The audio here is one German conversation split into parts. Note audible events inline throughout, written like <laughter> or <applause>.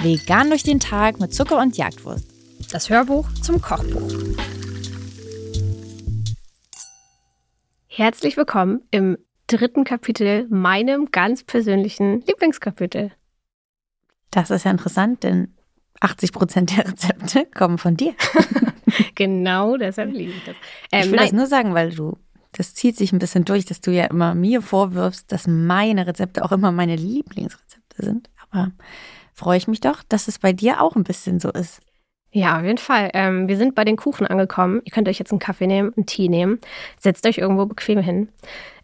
Vegan durch den Tag mit Zucker und Jagdwurst. Das Hörbuch zum Kochbuch. Herzlich willkommen im dritten Kapitel, meinem ganz persönlichen Lieblingskapitel. Das ist ja interessant, denn 80 Prozent der Rezepte kommen von dir. <laughs> genau deshalb liebe ich das. Ähm, ich will nein. das nur sagen, weil du, das zieht sich ein bisschen durch, dass du ja immer mir vorwirfst, dass meine Rezepte auch immer meine Lieblingsrezepte sind. Aber freue ich mich doch, dass es bei dir auch ein bisschen so ist. Ja, auf jeden Fall. Ähm, wir sind bei den Kuchen angekommen. Ihr könnt euch jetzt einen Kaffee nehmen, einen Tee nehmen. Setzt euch irgendwo bequem hin.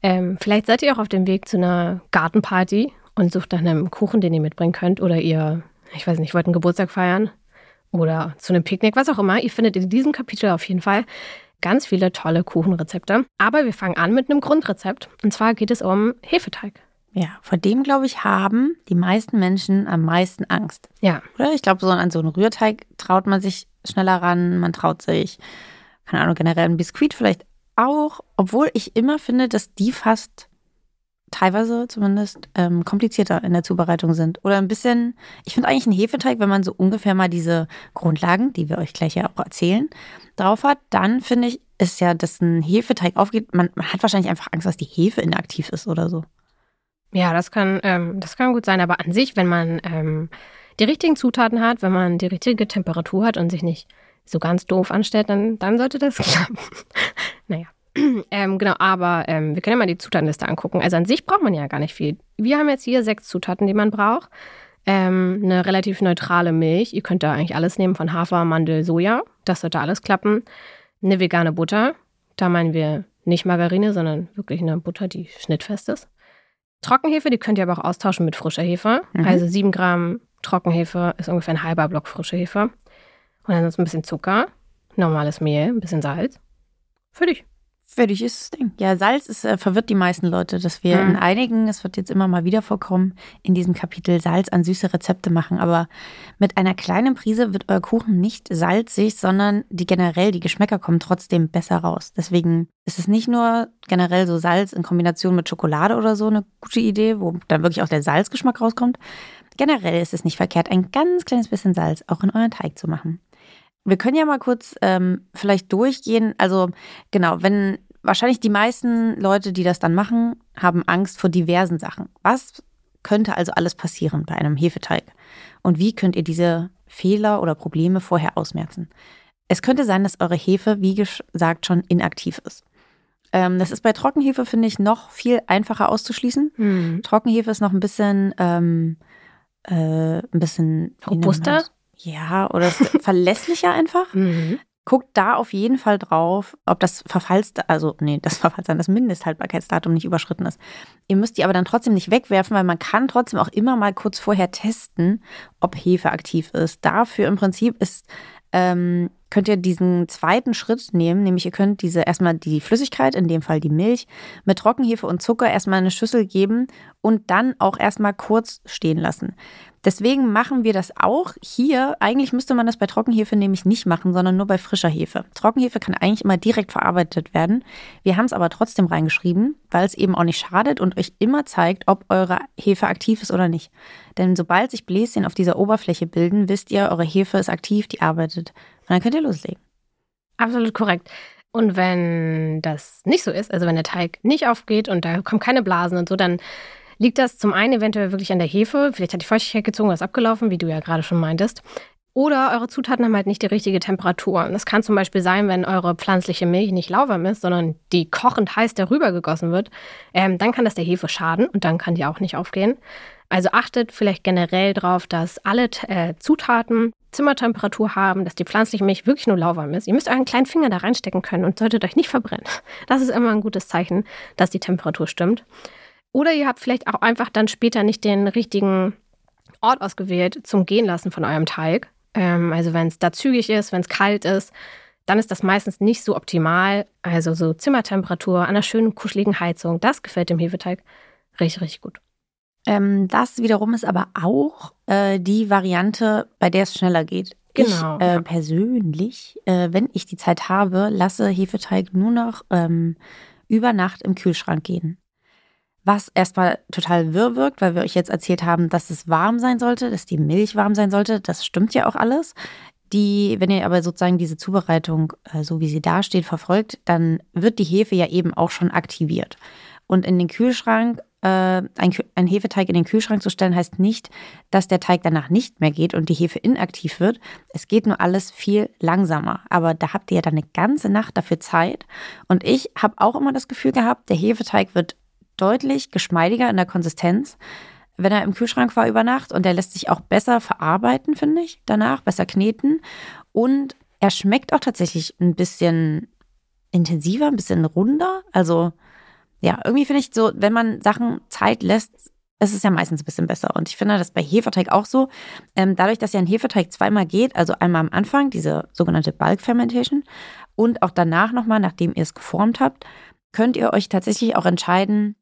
Ähm, vielleicht seid ihr auch auf dem Weg zu einer Gartenparty und sucht nach einem Kuchen, den ihr mitbringen könnt. Oder ihr, ich weiß nicht, wollt einen Geburtstag feiern. Oder zu einem Picknick, was auch immer. Ihr findet in diesem Kapitel auf jeden Fall ganz viele tolle Kuchenrezepte. Aber wir fangen an mit einem Grundrezept. Und zwar geht es um Hefeteig. Ja, vor dem, glaube ich, haben die meisten Menschen am meisten Angst. Ja. Oder? Ich glaube, so an so einen Rührteig traut man sich schneller ran. Man traut sich, keine Ahnung, generell ein Biskuit vielleicht auch. Obwohl ich immer finde, dass die fast teilweise zumindest ähm, komplizierter in der Zubereitung sind. Oder ein bisschen, ich finde eigentlich einen Hefeteig, wenn man so ungefähr mal diese Grundlagen, die wir euch gleich ja auch erzählen, drauf hat, dann finde ich, ist ja, dass ein Hefeteig aufgeht, man, man hat wahrscheinlich einfach Angst, dass die Hefe inaktiv ist oder so. Ja, das kann, ähm, das kann gut sein, aber an sich, wenn man ähm, die richtigen Zutaten hat, wenn man die richtige Temperatur hat und sich nicht so ganz doof anstellt, dann, dann sollte das <laughs> klappen. naja. <clears throat> Ähm, genau, aber ähm, wir können ja mal die Zutatenliste angucken. Also an sich braucht man ja gar nicht viel. Wir haben jetzt hier sechs Zutaten, die man braucht. Ähm, eine relativ neutrale Milch. Ihr könnt da eigentlich alles nehmen von Hafer, Mandel, Soja. Das sollte alles klappen. Eine vegane Butter. Da meinen wir nicht Margarine, sondern wirklich eine Butter, die schnittfest ist. Trockenhefe, die könnt ihr aber auch austauschen mit frischer Hefe. Mhm. Also 7 Gramm Trockenhefe ist ungefähr ein halber Block frische Hefe. Und dann ist ein bisschen Zucker, normales Mehl, ein bisschen Salz. Für dich. Fertig ist das Ding. Ja, Salz ist, äh, verwirrt die meisten Leute, dass wir mhm. in einigen, es wird jetzt immer mal wieder vorkommen, in diesem Kapitel Salz an süße Rezepte machen. Aber mit einer kleinen Prise wird euer Kuchen nicht salzig, sondern die generell, die Geschmäcker kommen trotzdem besser raus. Deswegen ist es nicht nur generell so Salz in Kombination mit Schokolade oder so eine gute Idee, wo dann wirklich auch der Salzgeschmack rauskommt. Generell ist es nicht verkehrt, ein ganz kleines bisschen Salz auch in euren Teig zu machen. Wir können ja mal kurz ähm, vielleicht durchgehen. Also genau, wenn wahrscheinlich die meisten Leute, die das dann machen, haben Angst vor diversen Sachen. Was könnte also alles passieren bei einem Hefeteig? Und wie könnt ihr diese Fehler oder Probleme vorher ausmerzen? Es könnte sein, dass eure Hefe, wie gesagt, schon inaktiv ist. Ähm, das ist bei Trockenhefe, finde ich, noch viel einfacher auszuschließen. Mhm. Trockenhefe ist noch ein bisschen, ähm, äh, ein bisschen robuster. Ja, oder verlässlicher <laughs> einfach. Mhm. Guckt da auf jeden Fall drauf, ob das Verfalls, also nee, das <laughs> Verfallsdatum, das Mindesthaltbarkeitsdatum nicht überschritten ist. Ihr müsst die aber dann trotzdem nicht wegwerfen, weil man kann trotzdem auch immer mal kurz vorher testen, ob Hefe aktiv ist. Dafür im Prinzip ist ähm, könnt ihr diesen zweiten Schritt nehmen, nämlich ihr könnt diese erstmal die Flüssigkeit, in dem Fall die Milch, mit Trockenhefe und Zucker erstmal in eine Schüssel geben und dann auch erstmal kurz stehen lassen. Deswegen machen wir das auch hier. Eigentlich müsste man das bei Trockenhefe nämlich nicht machen, sondern nur bei frischer Hefe. Trockenhefe kann eigentlich immer direkt verarbeitet werden. Wir haben es aber trotzdem reingeschrieben, weil es eben auch nicht schadet und euch immer zeigt, ob eure Hefe aktiv ist oder nicht. Denn sobald sich Bläschen auf dieser Oberfläche bilden, wisst ihr, eure Hefe ist aktiv, die arbeitet. Und dann könnt ihr loslegen. Absolut korrekt. Und wenn das nicht so ist, also wenn der Teig nicht aufgeht und da kommen keine Blasen und so, dann Liegt das zum einen eventuell wirklich an der Hefe? Vielleicht hat die Feuchtigkeit gezogen ist abgelaufen, wie du ja gerade schon meintest. Oder eure Zutaten haben halt nicht die richtige Temperatur. Das kann zum Beispiel sein, wenn eure pflanzliche Milch nicht lauwarm ist, sondern die kochend heiß darüber gegossen wird. Ähm, dann kann das der Hefe schaden und dann kann die auch nicht aufgehen. Also achtet vielleicht generell darauf, dass alle äh, Zutaten Zimmertemperatur haben, dass die pflanzliche Milch wirklich nur lauwarm ist. Ihr müsst euren kleinen Finger da reinstecken können und solltet euch nicht verbrennen. Das ist immer ein gutes Zeichen, dass die Temperatur stimmt. Oder ihr habt vielleicht auch einfach dann später nicht den richtigen Ort ausgewählt zum Gehen lassen von eurem Teig. Ähm, also wenn es da zügig ist, wenn es kalt ist, dann ist das meistens nicht so optimal. Also so Zimmertemperatur an einer schönen, kuscheligen Heizung, das gefällt dem Hefeteig richtig, richtig gut. Ähm, das wiederum ist aber auch äh, die Variante, bei der es schneller geht. Genau. Ich äh, persönlich, äh, wenn ich die Zeit habe, lasse Hefeteig nur noch ähm, über Nacht im Kühlschrank gehen. was erstmal total wirr wirkt, weil wir euch jetzt erzählt haben, dass es warm sein sollte, dass die Milch warm sein sollte. Das stimmt ja auch alles. Die, wenn ihr aber sozusagen diese Zubereitung, äh, so wie sie da steht, verfolgt, dann wird die Hefe ja eben auch schon aktiviert. Und in den Kühlschrank, ein, ein Hefeteig in den Kühlschrank zu stellen, heißt nicht, dass der Teig danach nicht mehr geht und die Hefe inaktiv wird. Es geht nur alles viel langsamer. Aber da habt ihr ja dann eine ganze Nacht dafür Zeit. Und ich habe auch immer das Gefühl gehabt, der Hefeteig wird deutlich geschmeidiger in der Konsistenz, wenn er im Kühlschrank war über Nacht. Und der lässt sich auch besser verarbeiten, finde ich, danach, besser kneten. Und er schmeckt auch tatsächlich ein bisschen intensiver, ein bisschen runder. Also ja, irgendwie finde ich so, wenn man Sachen Zeit lässt, ist es ja meistens ein bisschen besser. Und ich finde das bei Hefeteig auch so. Ähm, dadurch, dass ja ein Hefeteig zweimal geht, also einmal am Anfang, diese sogenannte Bulk Fermentation, und auch danach nochmal, nachdem ihr es geformt habt, könnt ihr euch tatsächlich auch entscheiden,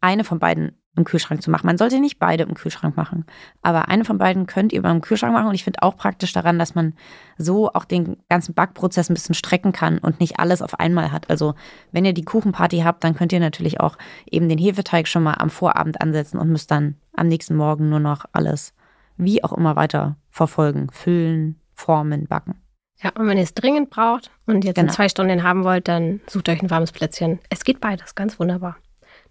eine von beiden im Kühlschrank zu machen. Man sollte nicht beide im Kühlschrank machen, aber eine von beiden könnt ihr beim Kühlschrank machen. Und ich finde auch praktisch daran, dass man so auch den ganzen Backprozess ein bisschen strecken kann und nicht alles auf einmal hat. Also wenn ihr die Kuchenparty habt, dann könnt ihr natürlich auch eben den Hefeteig schon mal am Vorabend ansetzen und müsst dann am nächsten Morgen nur noch alles wie auch immer weiter verfolgen, füllen, formen, backen. Ja, und wenn ihr es dringend braucht und jetzt genau. in zwei Stunden haben wollt, dann sucht euch ein warmes Plätzchen. Es geht beides, ganz wunderbar.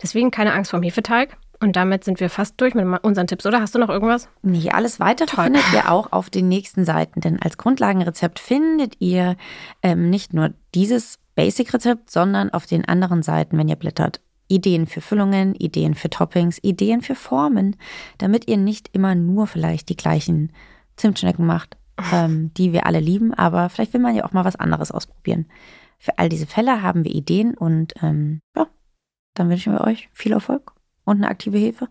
Deswegen keine Angst vorm Hefeteig. Und damit sind wir fast durch mit unseren Tipps, oder? Hast du noch irgendwas? Nee, alles weitere Toll. findet ihr auch auf den nächsten Seiten. Denn als Grundlagenrezept findet ihr ähm, nicht nur dieses Basic-Rezept, sondern auf den anderen Seiten, wenn ihr blättert, Ideen für Füllungen, Ideen für Toppings, Ideen für Formen, damit ihr nicht immer nur vielleicht die gleichen Zimtschnecken macht, ähm, <laughs> die wir alle lieben, aber vielleicht will man ja auch mal was anderes ausprobieren. Für all diese Fälle haben wir Ideen und ähm, ja, dann wünschen wir euch viel Erfolg und eine aktive Hefe.